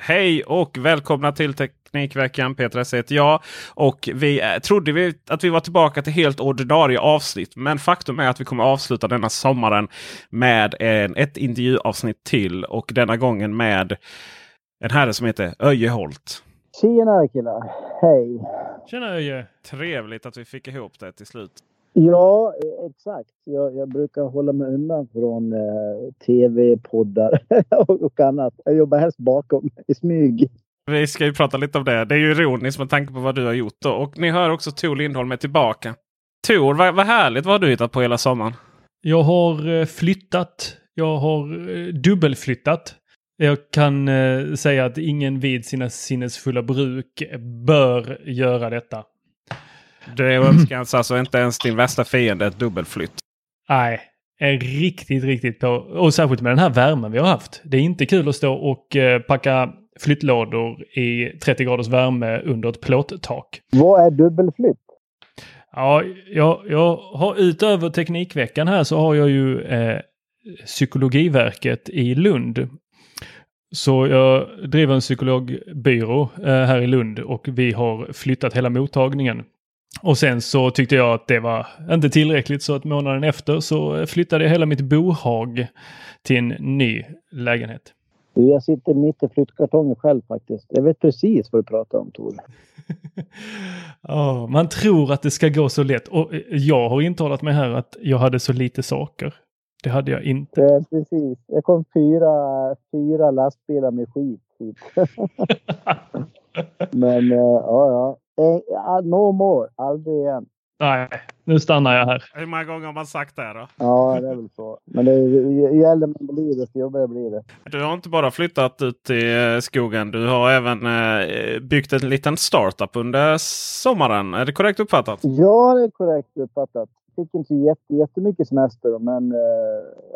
Hej och välkomna till Teknikveckan. Peter S heter jag. Och vi eh, trodde vi att vi var tillbaka till helt ordinarie avsnitt. Men faktum är att vi kommer avsluta denna sommaren med en, ett intervjuavsnitt till. Och denna gången med en herre som heter Öje Holt. Tjena killar! Hej! Tjena Öje! Trevligt att vi fick ihop det till slut. Ja, exakt. Jag, jag brukar hålla mig undan från eh, tv-poddar och, och annat. Jag jobbar helst bakom i smyg. Vi ska ju prata lite om det. Det är ju ironiskt med tanke på vad du har gjort. Då. Och ni hör också Tor Lindholm är tillbaka. Tor, vad, vad härligt. Vad har du hittat på hela sommaren? Jag har eh, flyttat. Jag har eh, dubbelflyttat. Jag kan eh, säga att ingen vid sina sinnesfulla bruk bör göra detta. Det önskas alltså inte ens din värsta fiende ett dubbelflytt. Nej, är riktigt, riktigt på. Och särskilt med den här värmen vi har haft. Det är inte kul att stå och eh, packa flyttlådor i 30 graders värme under ett plåttak. Vad är dubbelflytt? Ja, jag, jag har utöver Teknikveckan här så har jag ju eh, Psykologiverket i Lund. Så jag driver en psykologbyrå eh, här i Lund och vi har flyttat hela mottagningen. Och sen så tyckte jag att det var inte tillräckligt så att månaden efter så flyttade jag hela mitt bohag till en ny lägenhet. Du, jag sitter mitt i flyttkartongen själv faktiskt. Jag vet precis vad du pratar om Tor. oh, man tror att det ska gå så lätt och jag har intalat mig här att jag hade så lite saker. Det hade jag inte. Ja, precis. Jag kom fyra, fyra lastbilar med skit hit. Men uh, ja, ja. Eh, no more. Aldrig igen. Nej, nu stannar jag här. Hur många gånger har man sagt det då? Ja, det är väl så. Men det, ju äldre man blir desto jobbigare blir det. Du har inte bara flyttat ut i eh, skogen. Du har även eh, byggt en liten startup under sommaren. Är det korrekt uppfattat? Ja, det är korrekt uppfattat. Fick inte jätte, jättemycket semester men eh,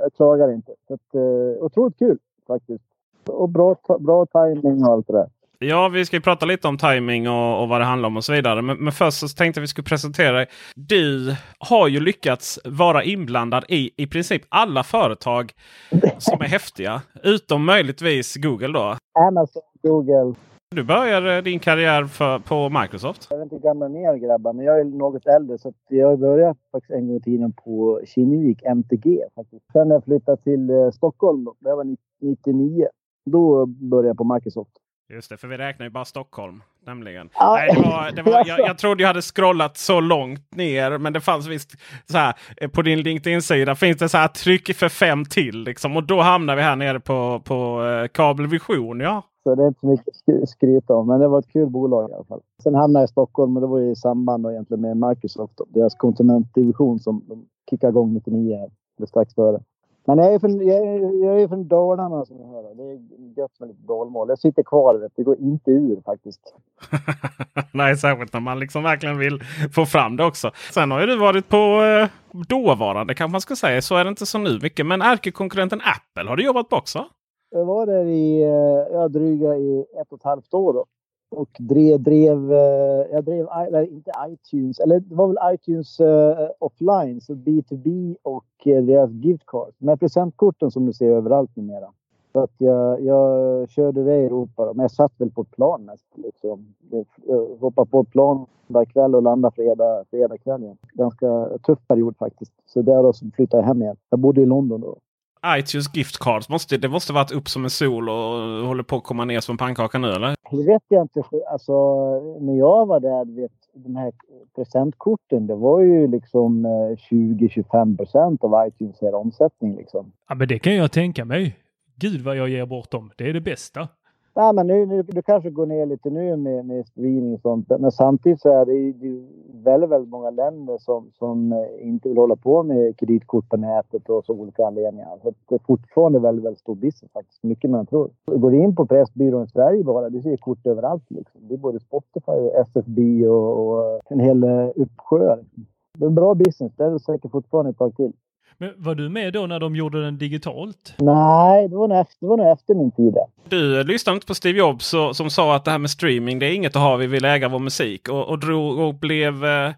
jag klagar inte. Så att, otroligt kul faktiskt. Och bra, bra timing och allt det där. Ja, vi ska prata lite om timing och, och, vad det handlar om och så vidare. Men, men först så tänkte jag att vi skulle presentera dig. Du har ju lyckats vara inblandad i i princip alla företag som är häftiga. Utom möjligtvis Google då. Amazon, Google. Du började din karriär för, på Microsoft. Jag vet inte hur gamla ni är grabbar, men jag är något äldre. Så jag började faktiskt en gång i tiden på Kinnevik, MTG. Faktiskt. Sen när jag flyttade till eh, Stockholm, det var 99. Då började jag på Microsoft. Just det, för vi räknar ju bara Stockholm. Nämligen. Ah. Nej, det var, det var, jag, jag trodde jag hade scrollat så långt ner. Men det fanns visst så här. Eh, på din LinkedIn-sida finns det så här tryck för fem till. Liksom, och då hamnar vi här nere på, på uh, Kabelvision. Ja. Så det är inte så mycket att skryta om. Men det var ett kul bolag i alla fall. Sen hamnade jag i Stockholm och det var i samband egentligen med Microsoft. Deras konsumentdivision som de kickade igång 99. Eller strax före. Men jag är från, jag är, jag är från Dalarna som ni hör. Det är gött med lite dalmål. Jag sitter kvar. Vet. Det går inte ur faktiskt. Nej, särskilt när man liksom verkligen vill få fram det också. Sen har ju du varit på eh, dåvarande kanske man ska säga. Så är det inte så nu mycket. Men ärkekonkurrenten Apple har du jobbat på också? Jag var där i eh, ja, dryga i ett och ett halvt år. Då och drev, drev, jag drev, eller inte iTunes, eller det var väl iTunes uh, offline, så B2B och uh, deras gift. Med presentkorten som du ser överallt numera. Så att jag, jag körde det i Europa. Men jag satt väl på ett plan mest. Liksom. Jag hoppade på ett plan där kväll och landade fredag, fredag kväll igen. Ganska tuff period faktiskt. Så där då så flyttade jag hem igen. Jag bodde i London då iTunes gift cards. Måste, det måste varit upp som en sol och håller på att komma ner som pannkaka nu eller? Det vet jag inte. Alltså, när jag var där, vet, de här presentkorten, det var ju liksom 20-25 eh, procent av iTunes omsättning. Liksom. Ja, men det kan jag tänka mig. Gud vad jag ger bort dem. Det är det bästa. Nej, men nu, nu, du kanske går ner lite nu med, med screening och sånt. Men samtidigt så är det ju väldigt, väldigt många länder som, som eh, inte vill hålla på med kreditkort på nätet och så olika anledningar. Så det är fortfarande väldigt, väldigt stor business faktiskt. Mycket mer än tror. Går du in på Pressbyrån i Sverige bara, du ser kort överallt liksom. Det är både Spotify och SFB och, och en hel eh, uppsjö. Liksom. Det är en bra business. Det är säkert fortfarande ett tag till. Men var du med då när de gjorde den digitalt? Nej, det var nog efter, det var nog efter min tid. Du lyssnade inte på Steve Jobs så, som sa att det här med streaming det är inget att ha, vi vill äga vår musik. Och, och, drog, och blev eh,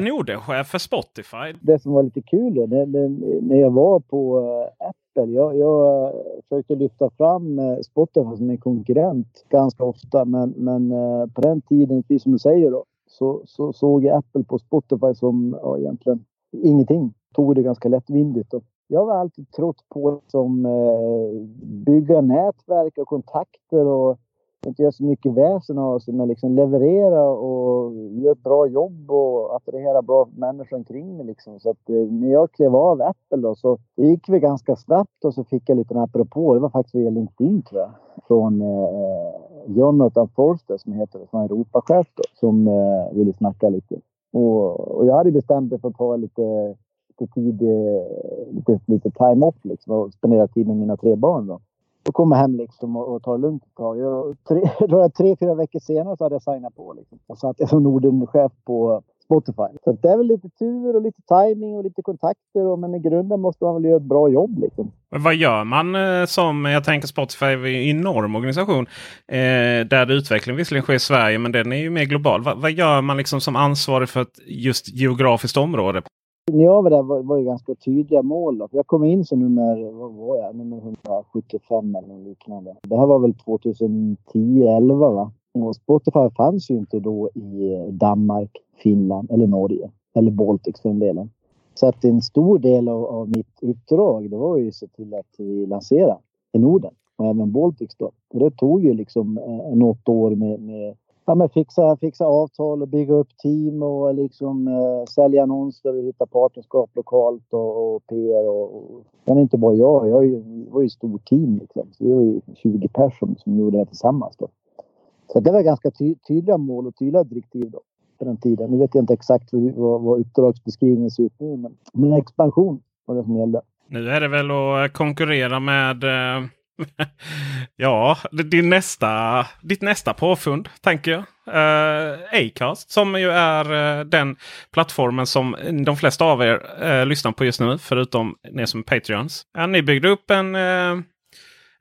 Nordechef för Spotify. Det som var lite kul då, det, det, när jag var på uh, Apple. Jag, jag uh, försökte lyfta fram Spotify som en konkurrent ganska ofta. Men, men på den tiden, precis som du säger då, så, så såg jag Apple på Spotify som ja, egentligen ingenting tog det ganska lättvindigt. Och jag har alltid trott på som eh, bygga nätverk och kontakter och inte göra så mycket väsen av sig, men liksom leverera och göra ett bra jobb och attrahera bra människor omkring mig. Liksom. Så att, eh, när jag klev av Apple då, så gick vi ganska snabbt och så fick jag lite en apropå. Det var faktiskt via LinkedIn tror jag. Från eh, Jonathan Forster som heter som Europachef då, som eh, ville snacka lite. Och, och jag hade bestämt mig för att ta lite lite tid, eh, lite, lite time off liksom och spendera tid med mina tre barn. Då. Och komma hem liksom och, och ta det lugnt ett tag. Jag, tre, tre, fyra veckor senare så hade jag signat på. Liksom. Och satt jag som Norden-chef på Spotify. Så det är väl lite tur och lite timing och lite kontakter. Och, men i grunden måste man väl göra ett bra jobb. Liksom. Men vad gör man eh, som, jag tänker Spotify är en enorm organisation. Eh, där utvecklingen visserligen sker i Sverige men den är ju mer global. Va, vad gör man liksom som ansvarig för ett just geografiskt område? När jag var där var, var det ganska tydliga mål. Då. Jag kom in som nummer, vad var jag, nummer 175 eller något liknande. Det här var väl 2010, 11 va? Och Spotify fanns ju inte då i Danmark, Finland eller Norge. Eller Baltics för den delen. Så att en stor del av, av mitt uppdrag det var ju att se till att vi lanserade i Norden och även Baltics då. Och det tog ju liksom eh, något år med, med ja, men fixa, fixa avtal och bygga upp team och liksom eh, sälja annonser och hitta partnerskap lokalt och, och PR. Och, och. Sen inte bara jag, jag var ju ett stort team liksom. Så vi var ju 20 personer som gjorde det tillsammans då. Så det var ganska ty tydliga mål och tydliga direktiv då på den tiden. Nu vet jag inte exakt vad, vad uppdragsbeskrivningen ser ut nu, men, men expansion var det som gällde. Nu är det väl att konkurrera med eh ja, din nästa, ditt nästa påfund tänker jag. Uh, Acast som ju är uh, den plattformen som de flesta av er uh, lyssnar på just nu. Förutom ni som är Patreons. Ja, ni byggde upp en, uh,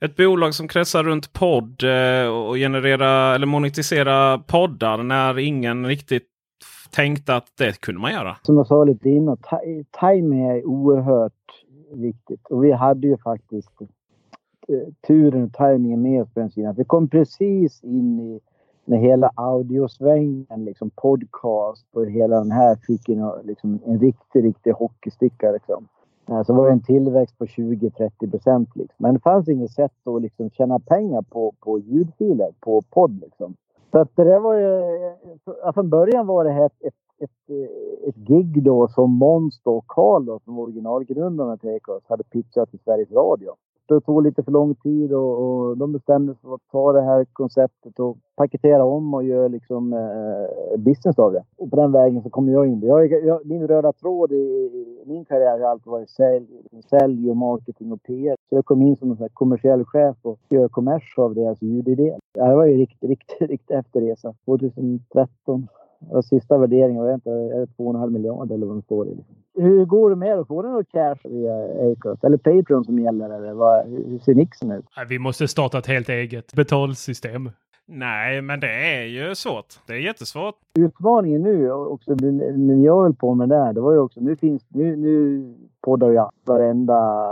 ett bolag som kretsar runt podd och generera eller monetisera poddar när ingen riktigt tänkte att det kunde man göra. Som jag sa lite innan, timing är oerhört viktigt. Och vi hade ju faktiskt Eh, turen och tajmingen med oss på den sidan. Vi kom precis in i när hela audiosvängen, liksom podcast och hela den här fick en, liksom, en riktig, riktig hockeysticka. Liksom. Eh, så var det en tillväxt på 20-30 procent. Liksom. Men det fanns inget sätt att liksom tjäna pengar på, på ljudfiler, på podd. Liksom. Så att det där var ju... Från början var det här ett, ett, ett, ett gig då som Måns och Karl då, som originalgrundarna till Ekos hade pitchat till Sveriges Radio det tog lite för lång tid och, och de bestämde sig för att ta det här konceptet och paketera om och göra liksom eh, business av det. Och på den vägen så kom jag in. Jag, jag, min röda tråd i, i min karriär har alltid varit sälj, sälj och marketing och PR. Så jag kom in som en kommersiell chef och gör kommers av deras alltså Det Det var ju riktigt, riktigt, riktigt efterresa. 2013 och sista värderingen var inte, är det 2,5 miljarder eller vad det står i. Liksom? Hur går det med att Får du något cash via Acast? Eller Patreon som gäller? Eller vad, hur ser mixen ut? Vi måste starta ett helt eget betalsystem. Nej, men det är ju svårt. Det är jättesvårt. Utmaningen nu, också när jag höll på med det här, det var ju också, nu finns, nu, nu poddar ju varenda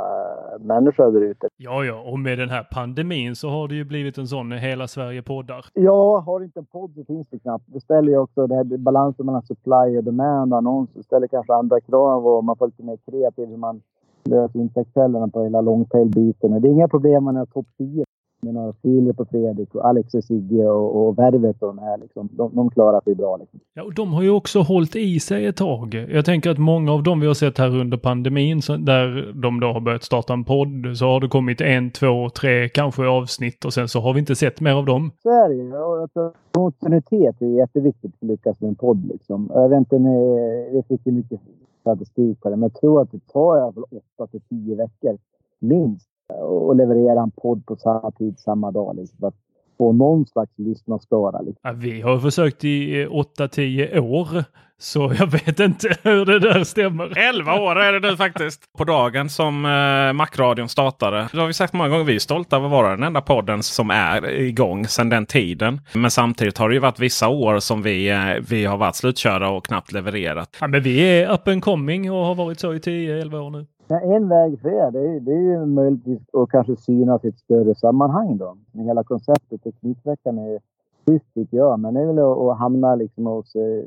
människa där ute. Ja, ja, och med den här pandemin så har det ju blivit en sån Hela Sverige poddar. Ja, har du inte en podd så finns det knappt. Det ställer ju också det här balansen mellan supply och demand och annonser. ställer kanske andra krav och man får lite mer kreativ hur man löser intäktskällorna på hela longtail-biten. Det är inga problem med när topp 10 med några Filip och Fredrik och Alex och Sigge och, och Värvet och de här liksom. De, de klarar sig bra liksom. Ja, och de har ju också hållit i sig ett tag. Jag tänker att många av dem vi har sett här under pandemin, så, där de då har börjat starta en podd, så har det kommit en, två, tre kanske avsnitt och sen så har vi inte sett mer av dem. Så är det ju. Kontinuitet är jätteviktigt för att lyckas med en podd liksom. Jag vet inte, vi fick ju mycket statistik på det, men jag tror att det tar i alla fall 8 till 10 veckor minst och leverera en podd på samma tid, samma dag. Liksom, för att få någon slags lyssnarskara. Liksom. Ja, vi har försökt i 8-10 år. Så jag vet inte hur det där stämmer. 11 år är det nu faktiskt. På dagen som eh, Macradion startade. Det har vi sagt många gånger. Vi är stolta över att vara den enda podden som är igång sedan den tiden. Men samtidigt har det ju varit vissa år som vi, eh, vi har varit slutkörda och knappt levererat. Ja, men vi är up and coming och har varit så i 10-11 år nu. Ja, en väg för er, det är, det är ju möjligtvis att kanske synas i ett större sammanhang då. Men hela konceptet, Teknikveckan är schysst tycker jag. Men det är väl att, att hamna liksom hos... Eh,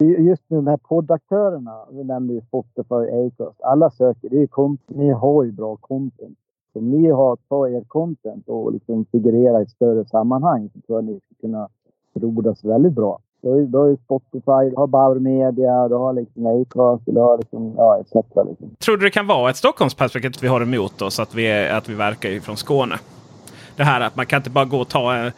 just nu de här poddaktörerna, vi nämnde ju Spotify, Acast. Alla söker, det är ju ni har ju bra content. Så om ni har, ta er content och liksom figurera i ett större sammanhang så tror jag ni ska kunna rodas väldigt bra. Du har, du har Spotify, du har Bauer Media, du har liksom Acast, du har liksom, ja, etc. Liksom. Tror du det kan vara ett Stockholmsperspektiv vi har emot oss att vi, är, att vi verkar från Skåne? Det här att man kan inte bara gå och ta en,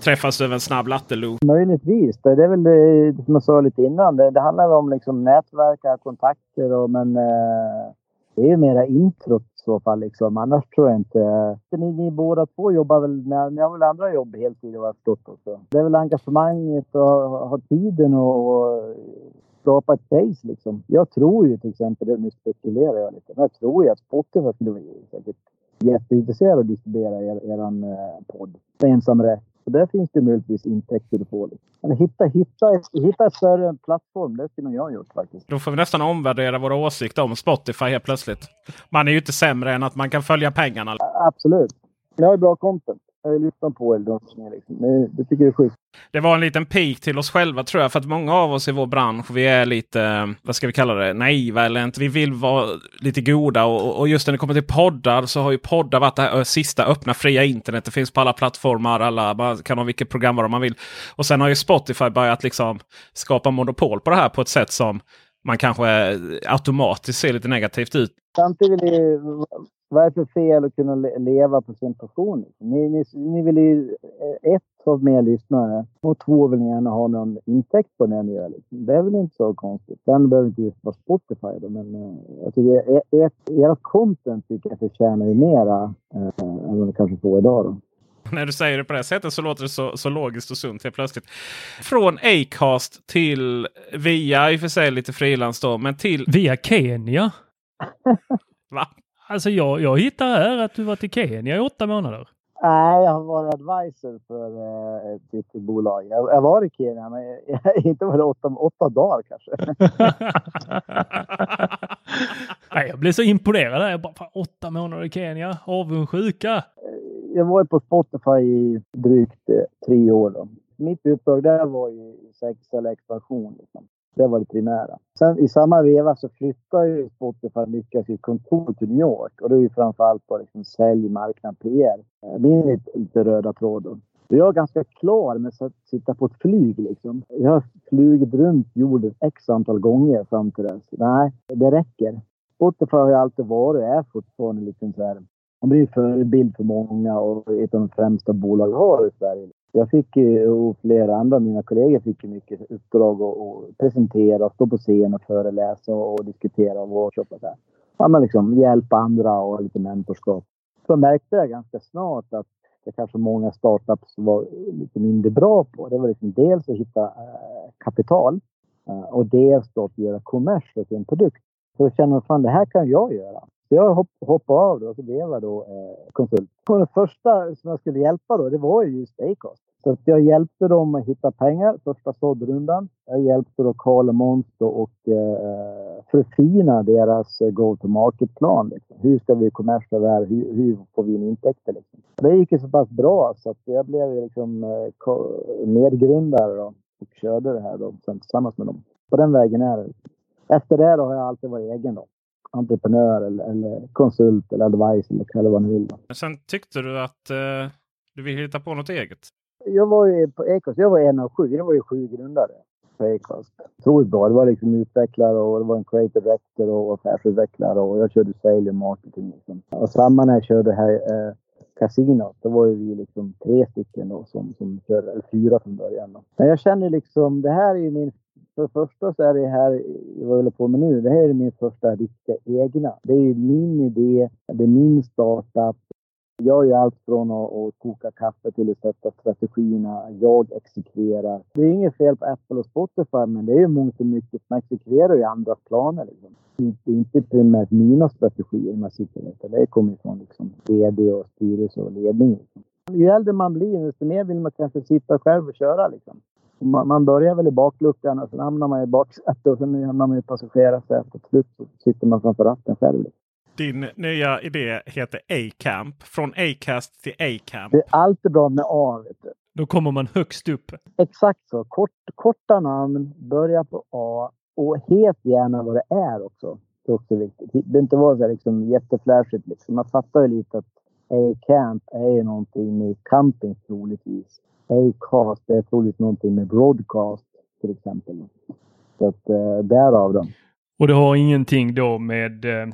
träffas över en snabb latteloop. Möjligtvis. Det är väl det som jag sa lite innan. Det, det handlar om liksom nätverk, kontakter och men eh, det är ju mera introt så fall. Liksom. Annars tror jag inte... Ni, ni båda två jobbar väl med... Ni har väl andra jobb heltid vad jag förstått också. Det är väl engagemanget och ha, tiden och, och skapa ett case liksom. Jag tror ju till exempel, nu spekulerar jag lite, men jag tror ju att Spotify skulle bli säkert jätteintresserad av att distribuera er, eran eh, podd. Ensamrätt så där finns det möjligtvis intäkter att få. Men hitta, hitta, hitta en större plattform, det skulle jag ha gjort faktiskt. Då får vi nästan omvärdera våra åsikter om Spotify helt plötsligt. Man är ju inte sämre än att man kan följa pengarna. Absolut. Jag har bra content. Jag lyssnar på er. Liksom. Det, det tycker jag är sjukt. Det var en liten pik till oss själva tror jag. För att många av oss i vår bransch, vi är lite, vad ska vi kalla det, naiva eller inte. Vi vill vara lite goda och, och just när det kommer till poddar så har ju poddar varit det eh, sista öppna fria internet. Det finns på alla plattformar, alla, man kan ha vilket programvara man vill. Och sen har ju Spotify börjat liksom skapa monopol på det här på ett sätt som man kanske automatiskt ser lite negativt ut. Samtidigt vad är det för fel att kunna leva på sin passion? Ni, ni, ni vill ju eh, ett ha mer lyssnare och två vill ni gärna ha någon intäkt på det ni gör. Liksom. Det är väl inte så konstigt. Den behöver inte just vara Spotify då, men uh, jag tycker ert, ert content tycker jag förtjänar ju mera uh, än vad ni kanske får idag. Då. När du säger det på det sättet så låter det så, så logiskt och sunt helt plötsligt. Från Acast till via i och för sig lite frilans då, men till... Via Kenya? Va? Alltså jag, jag hittar här att du varit i Kenya i åtta månader. Nej, jag har varit advisor för eh, ett litet bolag. Jag, jag var i Kenya, men jag, inte var det åtta, åtta dagar kanske. Nej, jag blev så imponerad. Jag bara, åtta månader i Kenya, avundsjuka. Jag var på Spotify i drygt eh, tre år. Då. Mitt uppdrag där var ju säkerställa expansion. Liksom. Det var det primära. Sen i samma veva så flyttar ju Spotify mycket av sitt kontor till New York och det är ju framförallt på liksom sälj, marknad, PR. Det är lite, lite röda tråden. Jag är ganska klar med att sitta på ett flyg liksom. Jag har flugit runt jorden x antal gånger fram till dess. Nej, det räcker. Spotify har ju alltid varit och är fortfarande liksom så här. Man blir förebild för många och ett av de främsta bolag vi har i Sverige. Jag fick och flera andra av mina kollegor fick mycket uppdrag att presentera, stå på scen och föreläsa och diskutera och workshoppa. Så här. Ja, men liksom hjälpa andra och lite mentorskap. Så märkte jag ganska snart att det kanske många startups var lite mindre bra på. Det var liksom dels att hitta eh, kapital eh, och dels då att göra kommers för sin produkt. Så jag kände att fan, det här kan jag göra. Så jag hopp, hoppade av då och så blev jag då eh, konsult. Och det första som jag skulle hjälpa då, det var ju just Acast. Så att jag hjälpte dem att hitta pengar första såddrundan. Jag hjälpte då Karl och Måns och eh, förfina deras eh, go-to-market-plan. Liksom. Hur ska vi kommersa det här? Hur, hur, får vi in intäkter? Liksom. Det gick ju så pass bra så att jag blev liksom eh, medgrundare då, och körde det här då, sen tillsammans med dem. På den vägen är det. Efter det då har jag alltid varit egen då entreprenör eller, eller, konsult eller advice eller kalla vad ni vill. Men sen tyckte du att eh, du ville hitta på något eget? Jag var ju på Acast, jag var en av sju. Jag var ju sju grundare på Acast. Otroligt bra. Det var liksom utvecklare och det var en creative director och affärsutvecklare och jag körde sale och marketing. Liksom. Och samma när jag körde här eh, kasinot, då var ju vi liksom tre stycken då som, som körde, eller fyra från början. Då. Men jag känner liksom, det här är ju min för det första så är det här, vad jag håller på med nu, det här är min första riktiga egna. Det är min idé, det är min startup. Jag gör allt från att, att koka kaffe till att sätta strategierna. Jag exekverar. Det är inget fel på Apple och Spotify, men det är ju mångt och mycket. Man exekverar ju andras planer. Liksom. Det är inte primärt mina strategier man sitter med. Det kommer från liksom, VD och styrelse och ledning. Liksom. Ju äldre man blir, desto mer vill man kanske sitta själv och köra. Liksom. Man, man börjar väl i bakluckan och sen hamnar man i baksätet och sen hamnar man i passagerarsätet. Till slut så sitter man framför ratten själv. Din nya idé heter A-Camp. Från Acast till A-Camp. Det är alltid bra med A. Vet du. Då kommer man högst upp. Exakt så. Kort, korta namn, börja på A och helt gärna vad det är också. Det är också viktigt. Det behöver inte vara så liksom jätteflashigt. Liksom. Man fattar ju lite att A-Camp är ju någonting med camping troligtvis. Acast, det är troligtvis någonting med broadcast till exempel. Så att eh, därav då. Och det har ingenting då med eh,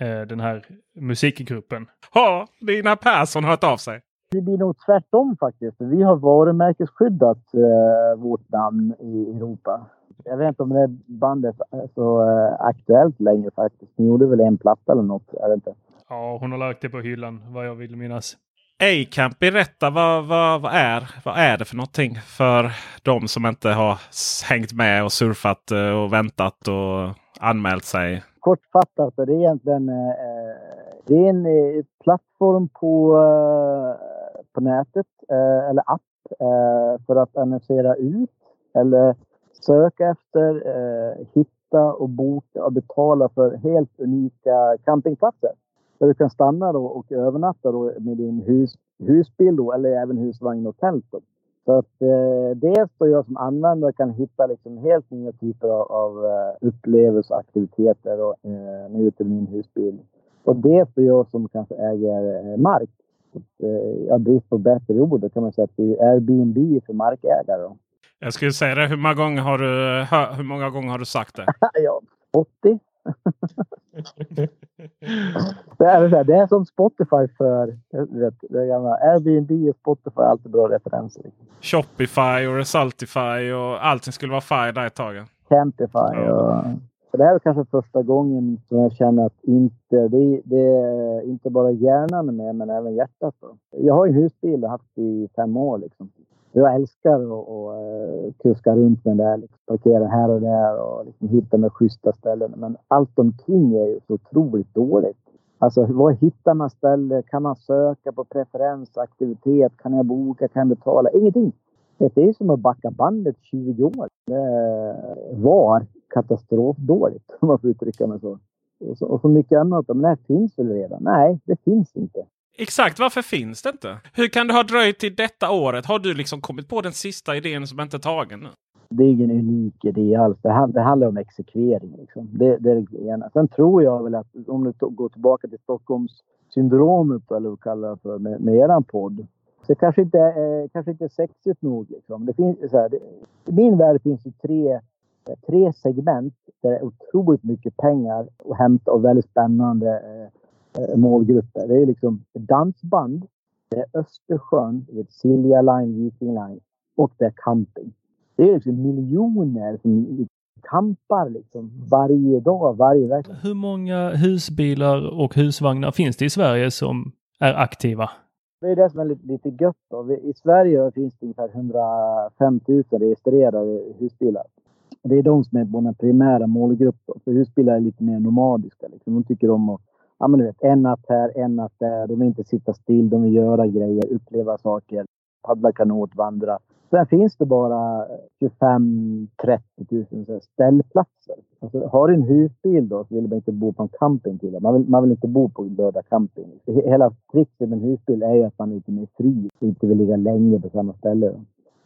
eh den här musikgruppen? Har Lina Persson hört av sig? Det blir nog tvärtom faktiskt. Vi har varumärkesskyddat eh, vårt namn i Europa. Jag vet inte om det bandet är så eh, aktuellt längre faktiskt. Ni gjorde väl en platta eller något? Jag vet inte. Ja, hon har lagt det på hyllan vad jag vill minnas. A-camp, berätta vad, vad, vad, är, vad är det för någonting för de som inte har hängt med och surfat eh, och väntat och anmält sig? Kortfattat, det är egentligen eh, det är en eh, plattform på, eh, på nätet eh, eller app för att annonsera ut eller söka efter, hitta och boka och betala för helt unika campingplatser. Där du kan stanna då och övernatta då med din hus, husbil då, eller även husvagn och tält. Då. Så att eh, dels då jag som användare kan hitta liksom helt nya typer av, av uh, upplevelser och aktiviteter och, uh, när jag är ute med min husbil. Och dels då jag som kanske äger uh, mark. Så, uh, jag brist på bättre ord, då kan man säga att det är Airbnb för markägare. Då. Jag skulle säga det, hur många gånger har du, hur många gånger har du sagt det? ja, 80 det, är, det är som Spotify för vet, det gamla Airbnb och Spotify är alltid bra referenser. Shopify och Resultify och allting skulle vara Fi där ett tag. Campify och... Så det här är kanske första gången som jag känner att inte, det, det är inte bara hjärnan med men även hjärtat. Då. Jag har en husbil och haft i fem år. Liksom jag älskar att uh, kuska runt med det där. Liksom, parkera här och där och liksom, hitta de schyssta ställen. Men allt omkring är ju så otroligt dåligt. Alltså var hittar man ställen? Kan man söka på preferens, aktivitet? Kan jag boka? Kan jag betala? Ingenting. Det är som att backa bandet 20 år. Det var katastrofdåligt om man får uttrycka mig så. Och så, och så mycket annat. Men det här finns väl redan? Nej, det finns inte. Exakt, varför finns det inte? Hur kan det ha dröjt till detta året? Har du liksom kommit på den sista idén som inte är tagen nu? Det är ingen unik idé alls. Det, hand, det handlar om exekvering. Liksom. Det, det, är det ena. Sen tror jag väl att om du går tillbaka till Stockholmssyndromet eller vad du kallar det för med, med eran podd. Så kanske inte, eh, kanske inte sexigt nog. Liksom. Det finns, så här, det, I min värld finns det tre, tre segment där det är otroligt mycket pengar att hämta och väldigt spännande eh, Eh, målgrupper. Det är liksom dansband, det är Östersjön, det är Silja Line, Viking Line och det är camping. Det är liksom miljoner som campar liksom varje dag, varje vecka. Hur många husbilar och husvagnar finns det i Sverige som är aktiva? Det är det som är lite, lite gött. Då. I Sverige finns det ungefär 105 000 registrerade husbilar. Det är de som är vår primära målgrupp. Då. För husbilar är lite mer nomadiska. Liksom. De tycker om att ja, men du vet, en natt här, en natt där. De vill inte sitta still, de vill göra grejer, uppleva saker. paddla kanot, vandra. Sen finns det bara 25-30 000 ställplatser. Alltså, har du en husbil då så vill man inte bo på en campingkille. Man vill, man vill inte bo på döda camping. Hela tricket med en husbil är ju att man är lite mer fri och inte vill ligga länge på samma ställe.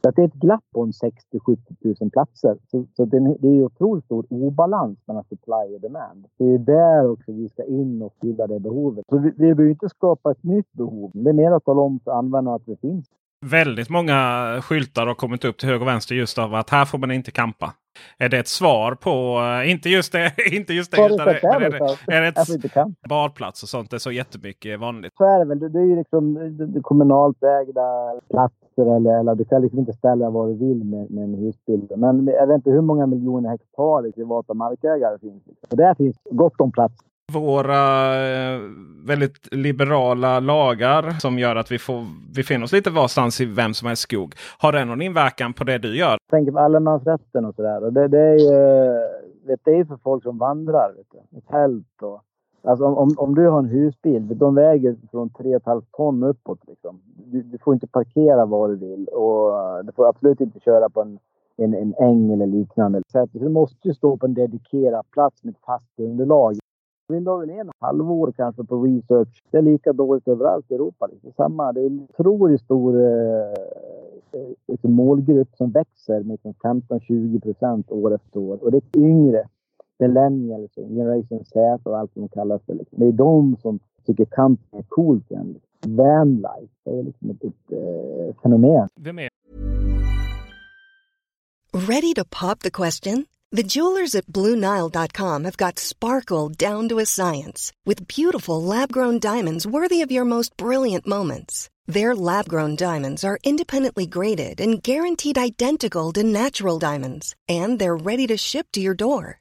Så att det är ett glapp på 60-70 000 platser. Så, så det, det är otroligt stor obalans mellan supply och demand. Det är där också vi ska in och fylla det behovet. Så vi, vi behöver inte skapa ett nytt behov. Det är mer att tala om för användarna att det finns. Väldigt många skyltar har kommit upp till höger och vänster just av att här får man inte kampa. Är det ett svar på, uh, inte just det, inte just det, utan är, är, det, är det badplats och sånt? Det är så jättemycket vanligt. Så är det väl. Det är ju liksom det kommunalt ägda platser eller, eller du kan liksom inte ställa vad du vill med, med en husbil. Men jag vet inte hur många miljoner hektar privata markägare finns. Och där finns gott om plats våra eh, väldigt liberala lagar som gör att vi får befinna oss lite varstans i vem som helst skog. Har det någon inverkan på det du gör? Jag tänker på allemansrätten och sådär. det, det, är ju det är för folk som vandrar. Vet du. Tält och... Alltså om, om du har en husbil, de väger från 3,5 ton uppåt. Liksom. Du, du, får inte parkera var du vill och du får absolut inte köra på en, en, en äng eller liknande. Så du måste ju stå på en dedikerad plats med ett fast underlag. Vi la väl en halvår kanske på research. Det är lika dåligt överallt i Europa. Liksom. Samma, det är en otroligt stor eh, eh liksom målgrupp som växer med liksom 15-20 procent år efter år. Och det är yngre. Millennials, generation Z och allt som kallas för. Liksom. Det är de som tycker camping är coolt igen. Vanlife, det är liksom ett, ett eh, fenomen. Vem är Ready to pop the question? The jewelers at BlueNile.com have got sparkle down to a science with beautiful lab-grown diamonds worthy of your most brilliant moments. Their lab-grown diamonds are independently graded and guaranteed identical to natural diamonds, and they're ready to ship to your door.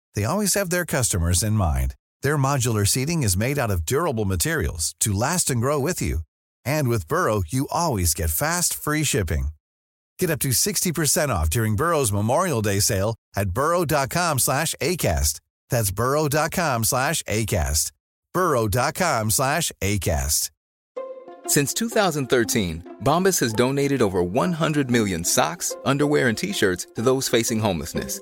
they always have their customers in mind. Their modular seating is made out of durable materials to last and grow with you. And with Burrow, you always get fast, free shipping. Get up to 60% off during Burrow's Memorial Day sale at burrow.com slash ACAST. That's burrow.com slash ACAST. burrow.com slash ACAST. Since 2013, Bombas has donated over 100 million socks, underwear, and T-shirts to those facing homelessness.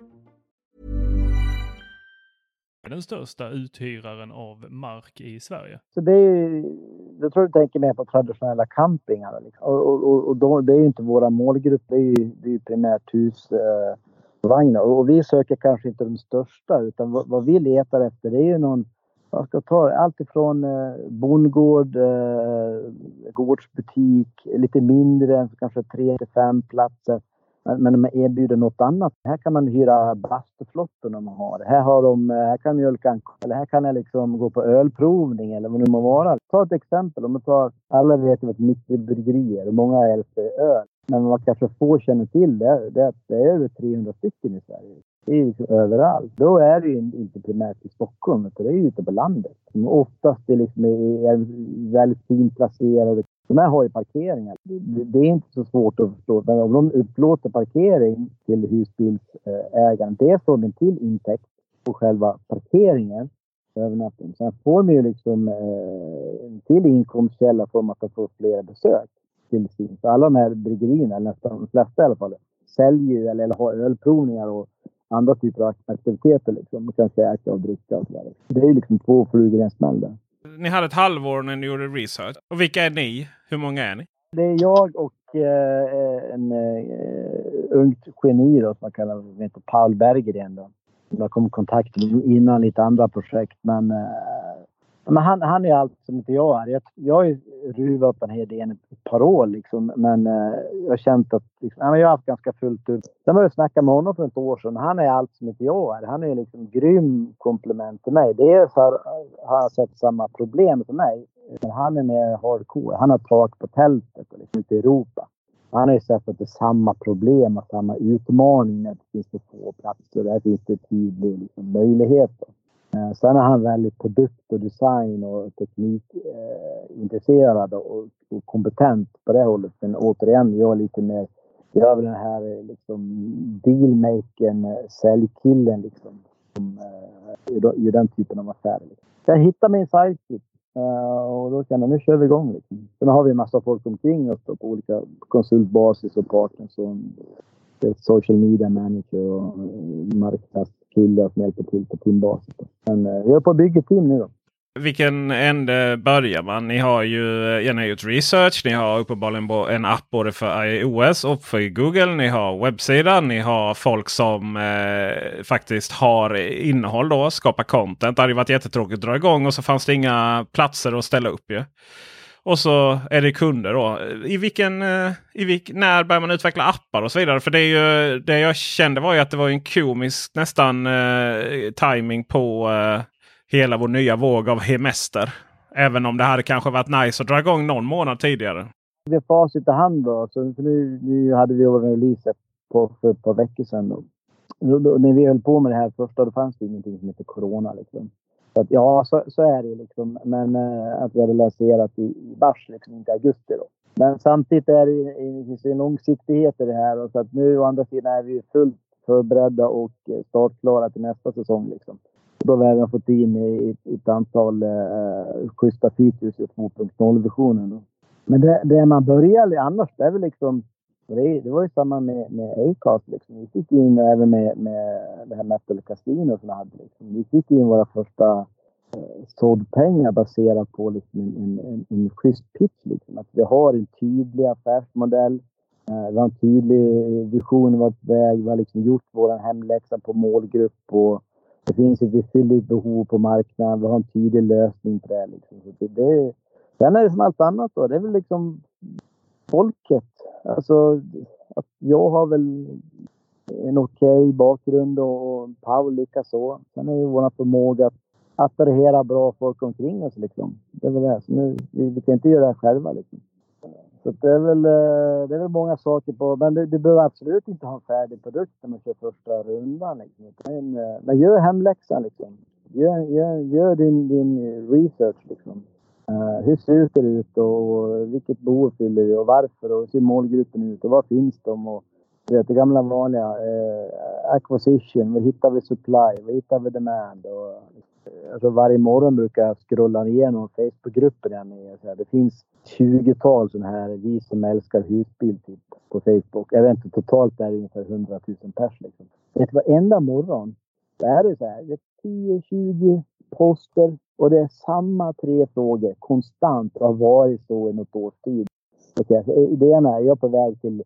Den största uthyraren av mark i Sverige. Så det är jag tror du tänker mer på traditionella campingar. Liksom. Och, och, och då, det är ju inte våra målgrupp. Det är ju, det är ju primärt husvagnar. Eh, och, vi söker kanske inte de största utan vad, vad vi letar efter det är ju någon Jag ska ta allt ifrån eh, bondgård, eh, gårdsbutik, lite mindre, kanske tre till fem platser. Men, de erbjuder något annat. Här kan man hyra bastuflotten de man har. Här, har de, eh, här kan mjölka eller här kan jag liksom gå på ölprovning eller vad det nu må vara. Ta ett exempel. Om man tar, alla vet ju att mikrobryggerier och många älskar öl. Men vad kanske få känner till det, det är att det är över 300 stycken i Sverige. Det är liksom överallt. Då är det ju inte primärt i Stockholm, utan det är ute på landet. Som oftast är, liksom, är väldigt fint placerade. De här har ju parkeringar. Det, är inte så svårt att förstå. Men om de upplåter parkering till husbilsägaren, dels får de till intäkt på själva parkeringen övernattning. Sen får de ju liksom eh, en till inkomstkälla för att de får fler besök till sin. Så alla de här bryggerierna, nästan de flesta i alla fall, säljer ju eller, eller har ölprovningar och andra typer av aktiviteter. Liksom. Man kan käka och dricka och sådär. Det är ju liksom två flugor i en smäll där. Ni hade ett halvår när ni gjorde research. Och vilka är ni? Hur många är ni? Det är jag och eh, eh en eh, ungt geni då, som man kallar som heter Paul Berggren. Då. Jag kom i kontakt med innan lite andra projekt. Men, eh, men han, han är allt som inte jag är. Jag, jag har ju ruvat på den här idén ett par år liksom. Men eh, jag har känt att liksom, jag har haft ganska fullt upp. Sen började jag snacka med honom för ett år sedan. Han är allt som inte jag är. Han är liksom grym komplement till mig. Dels har, har han sett samma problem som mig. Men han är mer hardcore. Han har tak på tältet och liksom, ute i Europa. Han har ju sett att det är samma problem och samma utmaning det finns för få platser. Där finns det tydliga liksom, möjligheter. Eh, sen är han väldigt produkt och design och teknikintresserad eh, och, och, kompetent på det hållet. Men återigen, jag är lite mer... Jag är väl den här eh, liksom, dealmakern, eh, säljkillen liksom. Som eh, i den typen av affärer. Liksom. Jag hittar min sidekick och då kände jag nu kör vi igång. Liksom. Sen har vi en massa folk omkring oss på olika konsultbasis och partners. Och social media manager och marknads marknadskillar som hjälper till på teambasis. Men eh, vi är på att bygga team nu då. Vilken ände börjar man? Ni har ju, eh, ja, gjort research. Ni har uppenbarligen en app både för iOS och för Google. Ni har webbsidan. Ni har folk som eh, faktiskt har innehåll då. Skapar content. Det hade varit jättetråkigt att dra igång och så fanns det inga platser att ställa upp ju. Och så är det kunder då. I vilken, eh, i vilk, när börjar man utveckla appar och så vidare? För det, är ju, det jag kände var ju att det var en komisk nästan eh, timing på eh, hela vår nya våg av hemester. Även om det hade kanske varit nice att dra igång någon månad tidigare. Det är facit i hand då. Så nu, nu hade vi vår release på, för ett par veckor sedan. Då. Då, då, när vi höll på med det här första då fanns det ingenting som hette Corona. Liksom. Så att, ja, så, så, är det liksom. Men eh, att vi hade lanserat i, i mars, liksom, inte augusti. Då. Men samtidigt är det, det finns en långsiktighet i det här. Och så att nu å andra sidan är vi fullt förberedda och eh, startklara till nästa säsong. Liksom. Då har vi även fått in ett antal eh, schyssta features i 2.0-versionen. Men det, det man börjar annars, det är väl liksom... Det, det var ju samma med, med Acast. Liksom. Vi fick in även med, med det här Metal Casino som vi hade. Liksom. Vi fick in våra första eh, såddpengar baserat på liksom en, en, en, en schysst pitch. Liksom. Att vi har en tydlig affärsmodell. Eh, vi har en tydlig vision vart väg. Vi har liksom gjort vår hemläxa på målgrupp och det finns ett visst behov på marknaden. Vi har en tydlig lösning på det. Liksom. Så det, sen är det som allt annat då. Det är väl liksom folket. Alltså, att jag har väl en okej okay bakgrund och Paul likaså. Sen är ju vår förmåga att attrahera bra folk omkring oss liksom. Det är väl det. Så nu, vi, vi kan inte göra det här själva liksom. Så det är väl, eh, det är väl många saker på, men du, du behöver absolut inte ha en färdig produkt när man kör första rundan. Liksom. Men, eh, men gör hemläxan liksom. Gör, gör, gör din, din research liksom. Eh, hur ser det ut och vilket behov fyller vi och varför och hur ser målgruppen ut och var finns de? Och, vet, det gamla vanliga. Eh, acquisition, var hittar vi supply? Var hittar vi demand? Och, eh, alltså varje morgon brukar jag scrolla igenom Facebookgruppen jag med. Så här, det finns 20-tal sådana här vi som älskar husbil typ, på Facebook. Jag vet inte, totalt är det ungefär 100 000 pers. Liksom. Vet du, varenda morgon så är det så här. Det är 10-20 poster och det är samma tre frågor konstant och har varit så i något års tid. Okay, så det ena är jag på väg till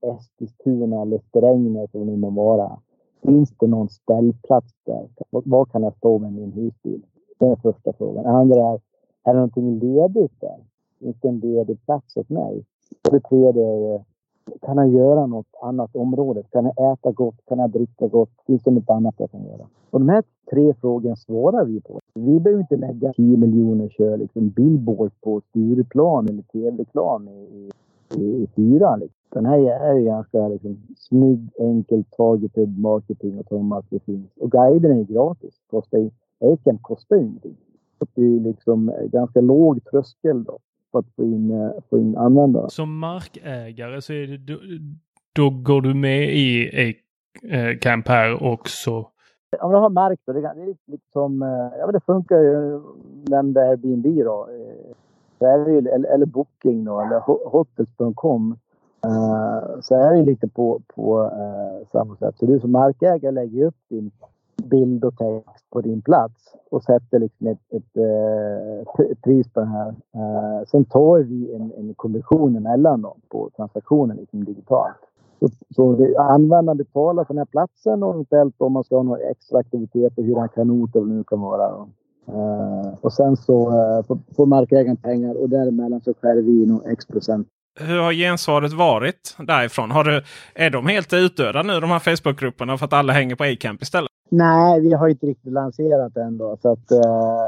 Eskilstuna eller Strängnäs eller det må vara. Finns det någon ställplats där? Var kan jag stå med min husbil? Det är första frågan. Den andra är, är det någonting ledigt där? Finns det en ledig plats åt mig? Och det tredje är, kan jag göra något annat område? Kan jag äta gott? Kan jag dricka gott? Finns det något annat jag kan göra? Och de här tre frågorna svarar vi på. Vi behöver inte lägga 10 miljoner köra liksom billboard på Stureplan eller tv-reklam i, i, i fyran. Liksom. Den här är ju ganska liksom, snygg, enkel, targeted marketing och om att det finns. Och guiden är gratis. Kostar, Eken kostar ingenting. Så det är liksom ganska låg tröskel då för att få in, eh, få in användare. Som markägare så är det, då, då går du med i Acamp här också? Om du har mark då, det är lite som, eh, ja men det funkar ju, nämnde Airbnb då. Så är det ju, eller, eller Booking då, eller Hotels.com. Så är det lite på, på samma sätt. Så du som markägare lägger upp din bild och text på din plats och sätter liksom ett, ett, eh, ett pris på det här. Eh, sen tar vi en, en kommission emellan dem på transaktionen liksom digitalt. Så, så användaren betalar för den här platsen och eventuellt om man ska ha några extra aktiviteter, hyra en kanot eller vad det nu kan vara. Uh, och sen så uh, får markägaren pengar och däremellan så skär vi in x procent. Hur har gensvaret varit därifrån? Har du, är de helt utdöda nu de här Facebookgrupperna för att alla hänger på Acamp istället? Nej, vi har inte riktigt lanserat än då, Så att, eh,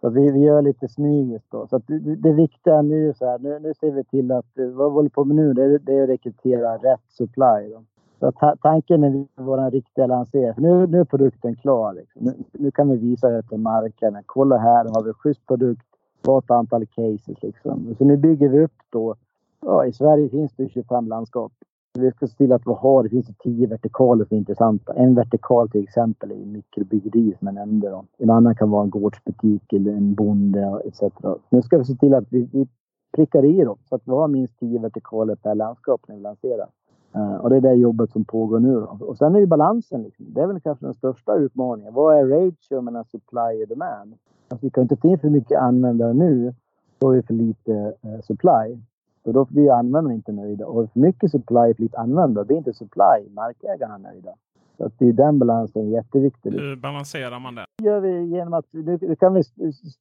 så vi, vi gör lite smygiskt då. Så att det, det viktiga nu så här, nu, nu ser vi till att eh, vad vi håller på med nu det, det är att rekrytera rätt supply. Då. Så ta tanken är vår riktiga lansering. Nu, nu är produkten klar. Liksom. Nu, nu, kan vi visa det till marknaden. Kolla här har vi schysst produkt. Vart antal cases liksom. Så nu bygger vi upp då. Ja, I Sverige finns det 25 landskap. Vi ska se till att vi har, det finns 10 vertikaler som är intressanta. En vertikal till exempel är mikrobryggeri som jag nämnde. Då. En annan kan vara en gårdsbutik eller en bonde etc. Nu ska vi se till att vi, vi prickar i dem så att vi har minst tio vertikaler per landskap när vi lanserar. Uh, och det är det jobbet som pågår nu. Då. Och sen är ju balansen. Liksom. Det är väl kanske den största utmaningen. Vad är ratio mellan supply och demand? Alltså, vi kan inte ta in för mycket användare nu. Då har vi för lite uh, supply. Så då blir användarna inte nöjda. Och för mycket supply lite användare, det är inte supply. Markägarna nöjda. Så att det är den balansen jätteviktig. Hur balanserar man det? Det gör vi genom att nu kan vi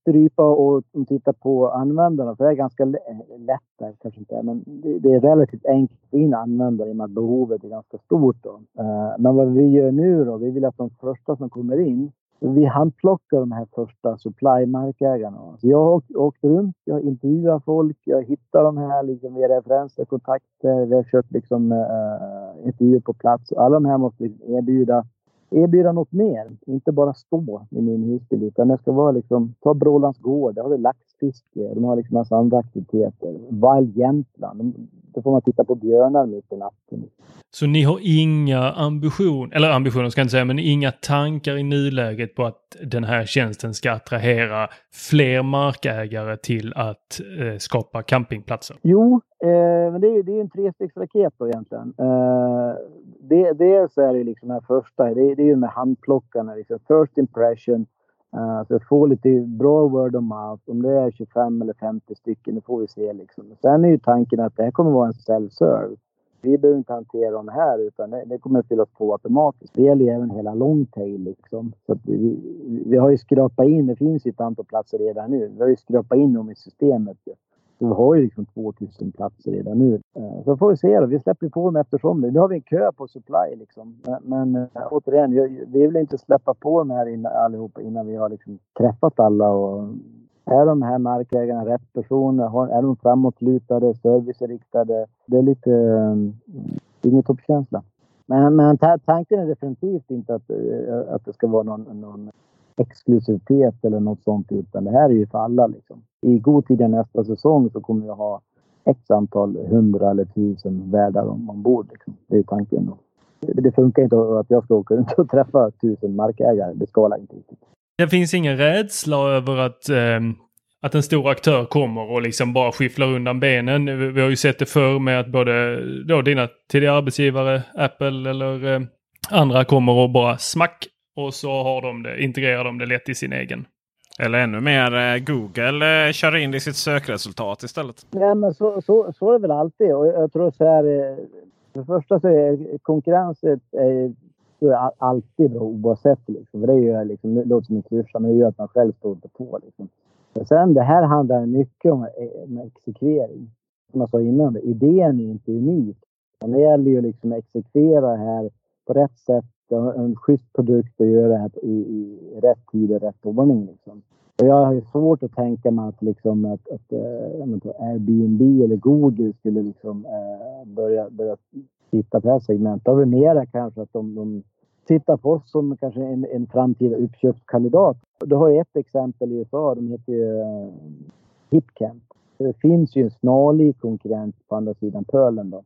strypa och titta på användarna. För det är ganska lätt där, kanske inte men det är relativt enkelt att få in användare i och med att behovet är ganska stort. Då. Eh, men vad vi gör nu då, vi vill att de första som kommer in vi handplockar de här första supply-markägarna. jag har åkt, runt, jag har intervjuat folk, jag hittar de här liksom via referenser, kontakter, vi har kört liksom, uh, intervjuer på plats. Alla de här måste liksom erbjuda erbjuda något mer. Inte bara stå i min husbil utan det ska vara liksom, ta Brålands gård, där har vi laxfiske, de har liksom massa andra aktiviteter. Wild Jämtland, då får man titta på björnar mitt i natten. Så ni har inga ambition, eller ambitioner ska jag inte säga, men inga tankar i nuläget på att den här tjänsten ska attrahera fler markägare till att eh, skapa campingplatser? Jo, eh, men det är, det är en trestegsraket då egentligen. Eh, det, dels är det liksom den här första, det, det är ju med handplockarna, liksom first impression. Eh, så jag får lite bra word of mouth. Om det är 25 eller 50 stycken, det får vi se liksom. Sen är ju tanken att det här kommer vara en self-serve. Vi behöver inte hantera dem här utan det, det kommer fyllas på automatiskt. Det gäller ju även hela longtail liksom. Så vi, vi har ju skrapat in, det finns ju ett antal platser redan nu. Vi har ju skrapat in dem i systemet. Så vi har ju liksom 2000 platser redan nu. Eh, så får vi se då. Vi släpper på dem eftersom. Nu har vi en kö på supply liksom. Eh, men men återigen, vi vill inte släppa på dem här innan, allihopa innan vi har liksom träffat alla. Och är de här markägarna rätt personer? Är de framåtlutade, serviceriktade? Det är lite... Äh, ingen toppkänsla. Men, men tanken är definitivt inte att, att det ska vara någon, någon exklusivitet eller något sånt utan det här är ju för alla. Liksom. I god tid nästa säsong så kommer vi ha x antal hundra eller tusen värdar ombord. Liksom. Det är tanken. Då. Det funkar inte att jag ska åka runt och träffa tusen markägare. Det skalar inte riktigt. Det finns ingen rädsla över att, eh, att en stor aktör kommer och liksom bara skifflar undan benen. Vi har ju sett det förr med att både då dina tidigare arbetsgivare, Apple eller eh, andra kommer och bara smack och så har de det, integrerar de det lätt i sin egen. Eller ännu mer eh, Google eh, kör in det i sitt sökresultat istället. Ja, men så, så, så är det väl alltid. Och jag tror så här. Eh, för det första så är konkurrens är, är alltid bra oavsett. Liksom. Det, gör, liksom, det låter som en klyscha, men det gör att man själv står inte på. Liksom. Men sen det här handlar mycket om, om exekvering. Som jag sa innan, idén är inte unik. Men det gäller ju liksom att exekvera det här på rätt sätt en schysst produkt och göra det i, i rätt tid och rätt ordning. Liksom. Och jag har svårt att tänka mig att, liksom, att, att äh, Airbnb eller Google skulle liksom, äh, börja, börja titta på det här segmentet. Det är mera kanske att de, de tittar på oss som kanske en, en framtida uppköpskandidat. Du har ju ett exempel i USA. De heter ju äh, Hipcamp. Det finns ju en snarlik konkurrent på andra sidan pölen. Då.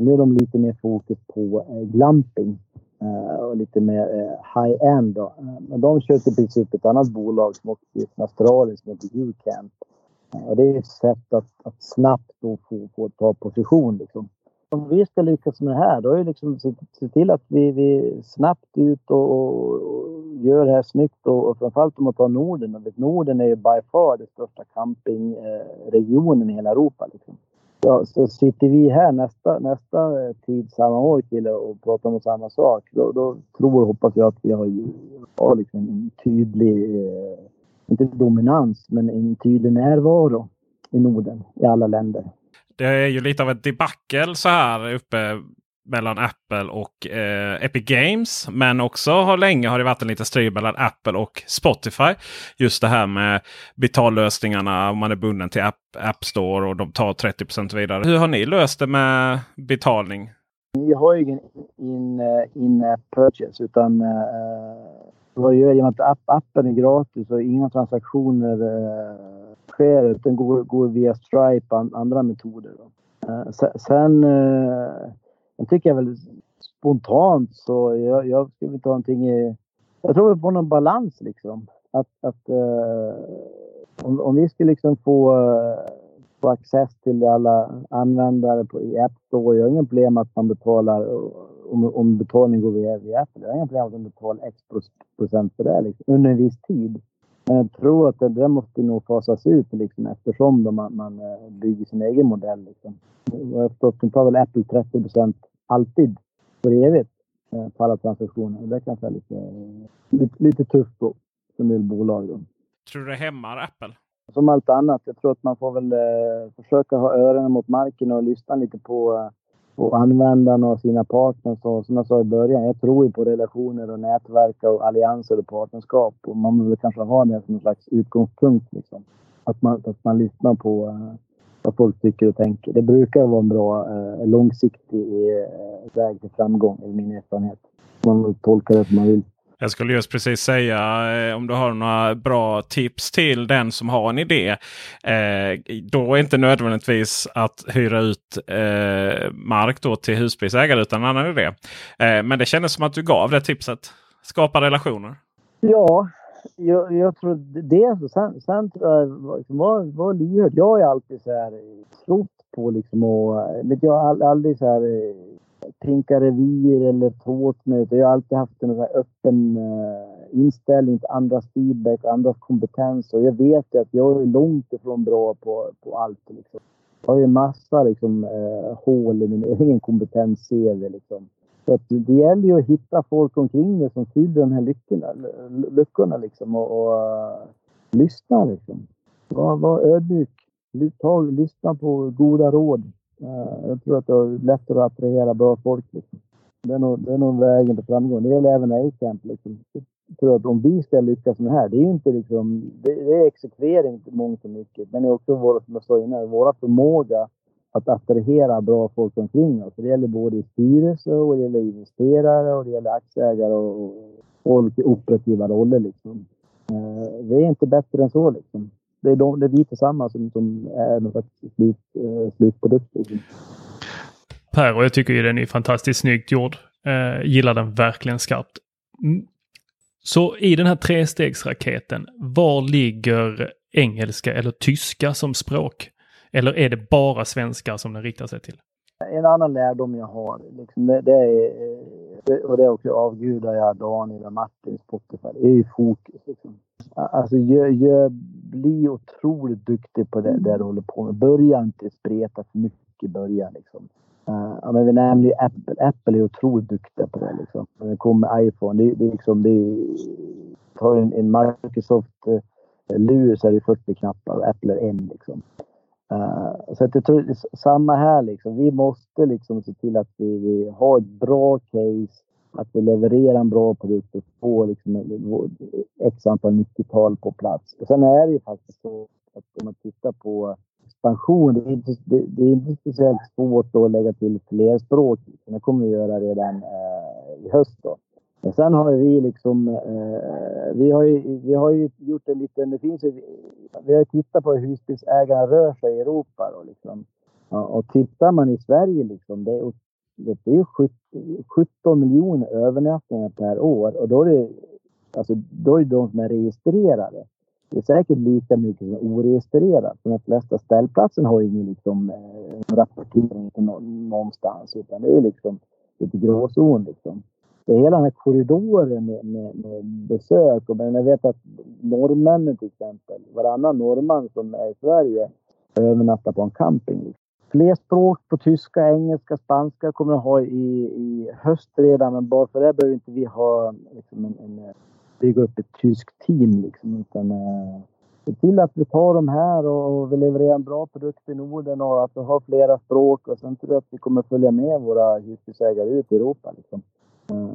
Nu är de lite mer fokus på glamping Eh, och lite mer eh, high-end. Eh, men de kör till princip ett annat bolag som också är Australien som heter Ucamp. Och det är ett sätt att, att snabbt då få, få ta position. Liksom om vi ska lyckas med det här, då är det liksom se, se till att vi, vi snabbt ut och, och, och, gör det här snyggt och, och framförallt om man tar Norden. Norden är ju by far den största campingregionen i hela Europa. Liksom. Ja, så sitter vi här nästa, nästa eh, tid samma år kille och pratar om samma sak. Då, då tror och hoppas jag att vi har, har liksom en tydlig, eh, inte dominans, men en tydlig närvaro i Norden, i alla länder. Det är ju lite av ett debacle så här uppe mellan Apple och eh, Epic Games. Men också har länge har det varit en liten strid mellan Apple och Spotify. Just det här med betallösningarna om man är bunden till App, App Store och de tar 30% vidare. Hur har ni löst det med betalning? Vi har ju ingen in, eh, in app purchase utan uh, vad gör i och med att app, appen är gratis och inga transaktioner uh, sker utan går, går via Stripe och andra metoder. Uh, sen uh, jag tycker jag väl spontant så jag, jag skulle ta någonting i... Jag tror på någon balans liksom. Att, att eh, om, om vi skulle liksom få, eh, få access till alla användare på, i App Store. Jag har inga problem att man betalar om, om betalning går via, via Apple. Jag har inga problem att man betalar X procent för det liksom, under en viss tid. Men jag tror att det, det måste nog fasas ut liksom, eftersom då man, man eh, bygger sin egen modell. Liksom. Jag har förstått tar väl Apple 30 procent alltid för evigt eh, på alla transaktioner. Det kanske är lite, lite, lite tufft då, som bolag. Då. Tror du det hämmar Apple? Som allt annat. Jag tror att man får väl eh, försöka ha öronen mot marken och lyssna lite på eh, och användarna och sina partners. Och som jag sa i början, jag tror ju på relationer och nätverk och allianser och partnerskap. Och man vill kanske ha det som en slags utgångspunkt. Liksom. Att, man, att man lyssnar på uh, vad folk tycker och tänker. Det brukar vara en bra uh, långsiktig uh, väg till framgång, i min erfarenhet. Man tolkar det som man vill. Jag skulle just precis säga eh, om du har några bra tips till den som har en idé. Eh, då är inte nödvändigtvis att hyra ut eh, mark då till husbilsägare utan en annan idé. Eh, men det kändes som att du gav det tipset. Skapa relationer. Ja, jag, jag tror det. Sen, sen tror jag liksom, var, var lyhörd. Jag är alltid så här eh, trott på liksom och eh, vet jag aldrig så här prinka revir eller tårtmöte. Jag har alltid haft en öppen uh, inställning till andras feedback, andras kompetens. Och jag vet ju att jag är långt ifrån bra på, på allt. Liksom. Jag har ju massa liksom, uh, hål i min egen kompetens liksom. Så att det gäller ju att hitta folk omkring dig som fyller de här luckorna, luckorna liksom, och, och eh, uh, lyssna. Liksom. Var, var ödmjuk. Ta, lyssna på goda råd. Eh, jag tror att det är lättare att attrahera bra folk. Liksom. Det, är nog, det är nog vägen till framgång. Det gäller även A-camp. Liksom. Jag tror att om vi ska lyckas med det här, det är ju inte liksom... Det, det är exekvering mångt och mycket. Men det är också, vår, som jag sa innan, vår förmåga att attrahera bra folk omkring oss. Det gäller både i styrelse och det gäller investerare och det gäller aktieägare och, och folk i operativa roller. Liksom. Eh, vi är inte bättre än så. Liksom det är, de, det är vi tillsammans som, som är något slut, eh, slutprodukt. Per, och jag tycker ju den är fantastiskt snyggt gjord. Eh, gillar den verkligen skarpt. Mm. Så i den här trestegsraketen, var ligger engelska eller tyska som språk? Eller är det bara svenska som den riktar sig till? En annan lärdom jag har, liksom det, det, är, eh, och det är också avgudar jag Daniel och Martin Spotify, det är ju fokus. Liksom. Alltså, gör, gör, bli otroligt duktig på det, det du håller på med. Börja inte spreta för mycket i början. Liksom. Uh, men vi nämnde ju Apple. Apple är otroligt duktiga på det. Liksom. När det kommer iPhone, det, det, liksom, det tar en, en Microsoft-lur eh, så är det 40 knappar och Apple är en. Liksom. Uh, så att jag tror samma här liksom. Vi måste liksom se till att vi, vi har ett bra case att vi levererar en bra produkt och får liksom x antal 90-tal på plats. Och sen är det ju faktiskt så att om man tittar på expansion, det är inte, det, det är inte speciellt svårt att lägga till fler språk. Det kommer vi göra redan uh, i höst. Då. Men sen har vi liksom, eh, vi, har ju, vi har ju gjort en liten, det finns ju, vi har ju tittat på hur husbilsägarna rör sig i Europa. Då, liksom. ja, och tittar man i Sverige liksom, det är, det är 17 miljoner övernattningar per år och då är det, alltså, då är det de som är registrerade. Det är säkert lika mycket som är oregistrerat. De flesta ställplatserna har ingen liksom, eh, rapportering någonstans utan det är liksom lite gråzon. Liksom. Så hela den här korridoren med, med, med besök. Och, men jag vet att norrmännen till exempel, varannan norrman som är i Sverige övernattar på en camping. Fler språk på tyska, engelska, spanska kommer att ha i, i höst redan. Men bara för det behöver inte vi ha liksom en, en, bygga upp ett tyskt team. Liksom, utan, eh, se till att vi tar de här och, och vi levererar en bra produkt i Norden och att vi har flera språk. Och sen tror jag att vi kommer följa med våra husbilsägare ut i Europa. Liksom.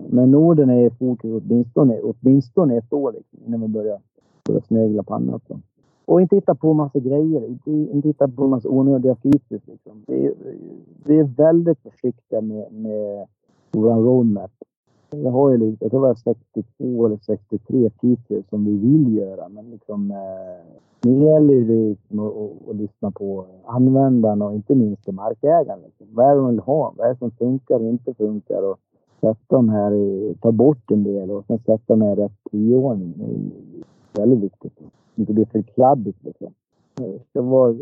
Men Norden är i fokus åtminstone, åtminstone ett år liksom, innan vi börjar, börjar snegla på annat. Så. Och inte hitta på massa grejer, inte, inte hitta på massa onödiga features. Liksom. Vi, vi är väldigt försiktiga med, med vår roadmap. Jag har ju lite, jag tror det var 62 eller 63 features som vi vill göra. Men liksom, eh, nu gäller det liksom att, att, att, lyssna på användarna och inte minst markägarna. Liksom. Vad är det de vill ha? Vad är det som funkar och inte funkar? Och sätta dem här, ta bort en del och sen sätta dem i rätt prioordning. Det är väldigt viktigt. Inte bli för kladdigt liksom. Det ska vara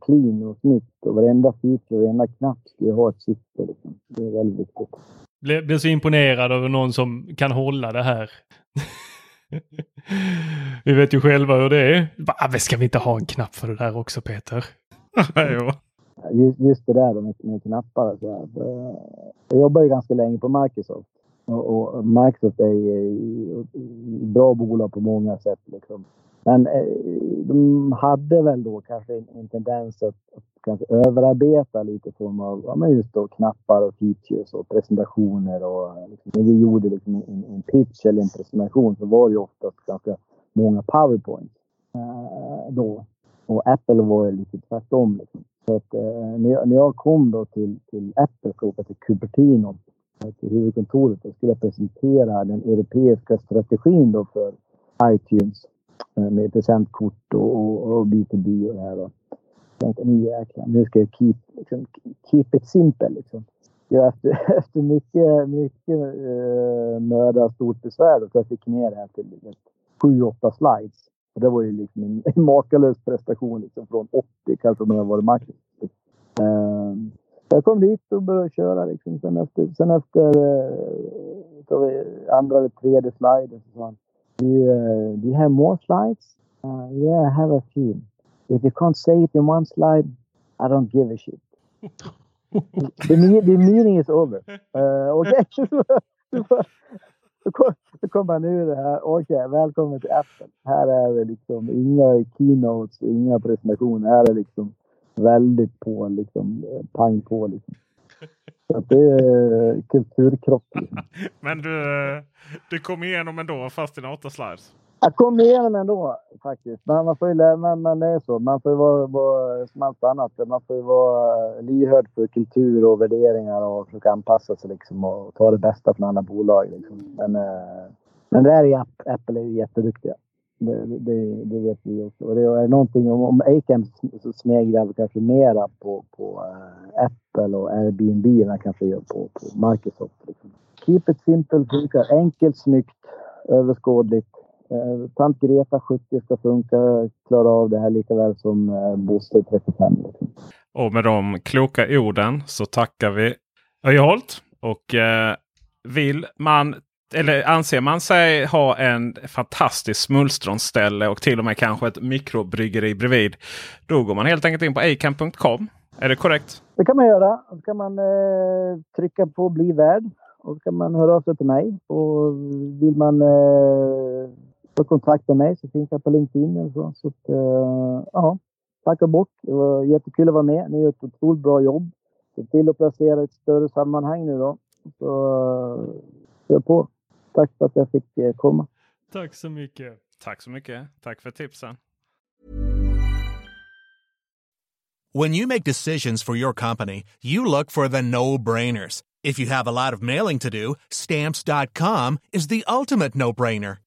clean och snyggt och varenda feature, varenda knapp ska ha ett syfte. Liksom. Det är väldigt viktigt. Blir, blir så imponerad av någon som kan hålla det här. vi vet ju själva hur det är. Va, ska vi inte ha en knapp för det där också Peter? jo. Just, just det där med, med knappar. Så här. Eh, jag jobbar ju ganska länge på Microsoft. Och, och Microsoft är ett bra bolag på många sätt. Liksom. Men eh, de hade väl då kanske en, en tendens att, att kanske överarbeta lite form av ja, men just då knappar och features och presentationer. Och, eh, liksom, när vi gjorde liksom en, en pitch eller en presentation så var det ju oftast ganska många powerpoints eh, då. Och Apple var ju lite tvärtom. Liksom. Så att, eh, när, jag, när jag kom då till, till Apple skulle åka till Cupertino, till huvudkontoret, då skulle jag presentera den europeiska strategin då för iTunes eh, med presentkort och, och, och B2B och det här. Då. Jag tänkte nu jäklar, nu ska jag keep, liksom, keep it simple. Liksom. Ja, efter, efter mycket, mycket eh, möda och stort besvär då, så jag fick ner det här till sju, åtta slides. Och det var ju liksom en, en makalös prestation liksom från 80 kanske när jag var max. Uh, jag kom dit och började köra liksom. Sen efter, sen efter uh, andra eller tredje sliden så sa han Do you, uh, do you have more slides? Uh, yeah, I have a few. If you can't say it in one slide, I don't give a shit. the, the meeting is over. Uh, okay. Så kom han ur det här. Okej, okay, välkommen till Apple. Här är det liksom inga keynotes, inga presentationer. Här är det liksom väldigt på, liksom pang på liksom. Så det är kulturkrock. Men du, du kom igenom ändå fast dina åtta slides? Jag kom igenom ändå faktiskt. Men man får ju lära, men, det är så. Man får ju vara, vara som allt annat. Man får ju vara eh, lyhörd för kultur och värderingar och försöka anpassa sig liksom och ta det bästa från andra bolag. Liksom. Men, eh, men där är Apple är jätteduktiga. Det, det, det, vet vi också. Och det är någonting om, om Acam så sneglar vi kanske mera på, på eh, Apple och Airbnb än han kanske gör på, på Microsoft. Liksom. Keep it simple funkar enkelt, snyggt, överskådligt Eh, tant Greta 70 ska funka, klara av det här lika väl som eh, Bosse 35. Liksom. Och med de kloka orden så tackar vi Öjeholt. Och eh, vill man eller anser man sig ha en fantastisk smulstronställe och till och med kanske ett mikrobryggeri bredvid. Då går man helt enkelt in på acamp.com. Är det korrekt? Det kan man göra. Då kan man eh, trycka på bli värd och så kan man höra av sig till mig. Och vill man eh, ta kontakt med mig så finns jag på LinkedIn. Och så. Så att, uh, ja, tack och bock. Det var jättekul att vara med. Ni gör ett otroligt bra jobb. Se till att placera ett större sammanhang nu då. Så uh, kör på. Tack för att jag fick eh, komma. Tack så mycket. Tack så mycket. Tack för tipsen. When you make decisions for your company, you look for the no-brainers. If you have a lot of mailing to do, stamps.com is the ultimate no-brainer.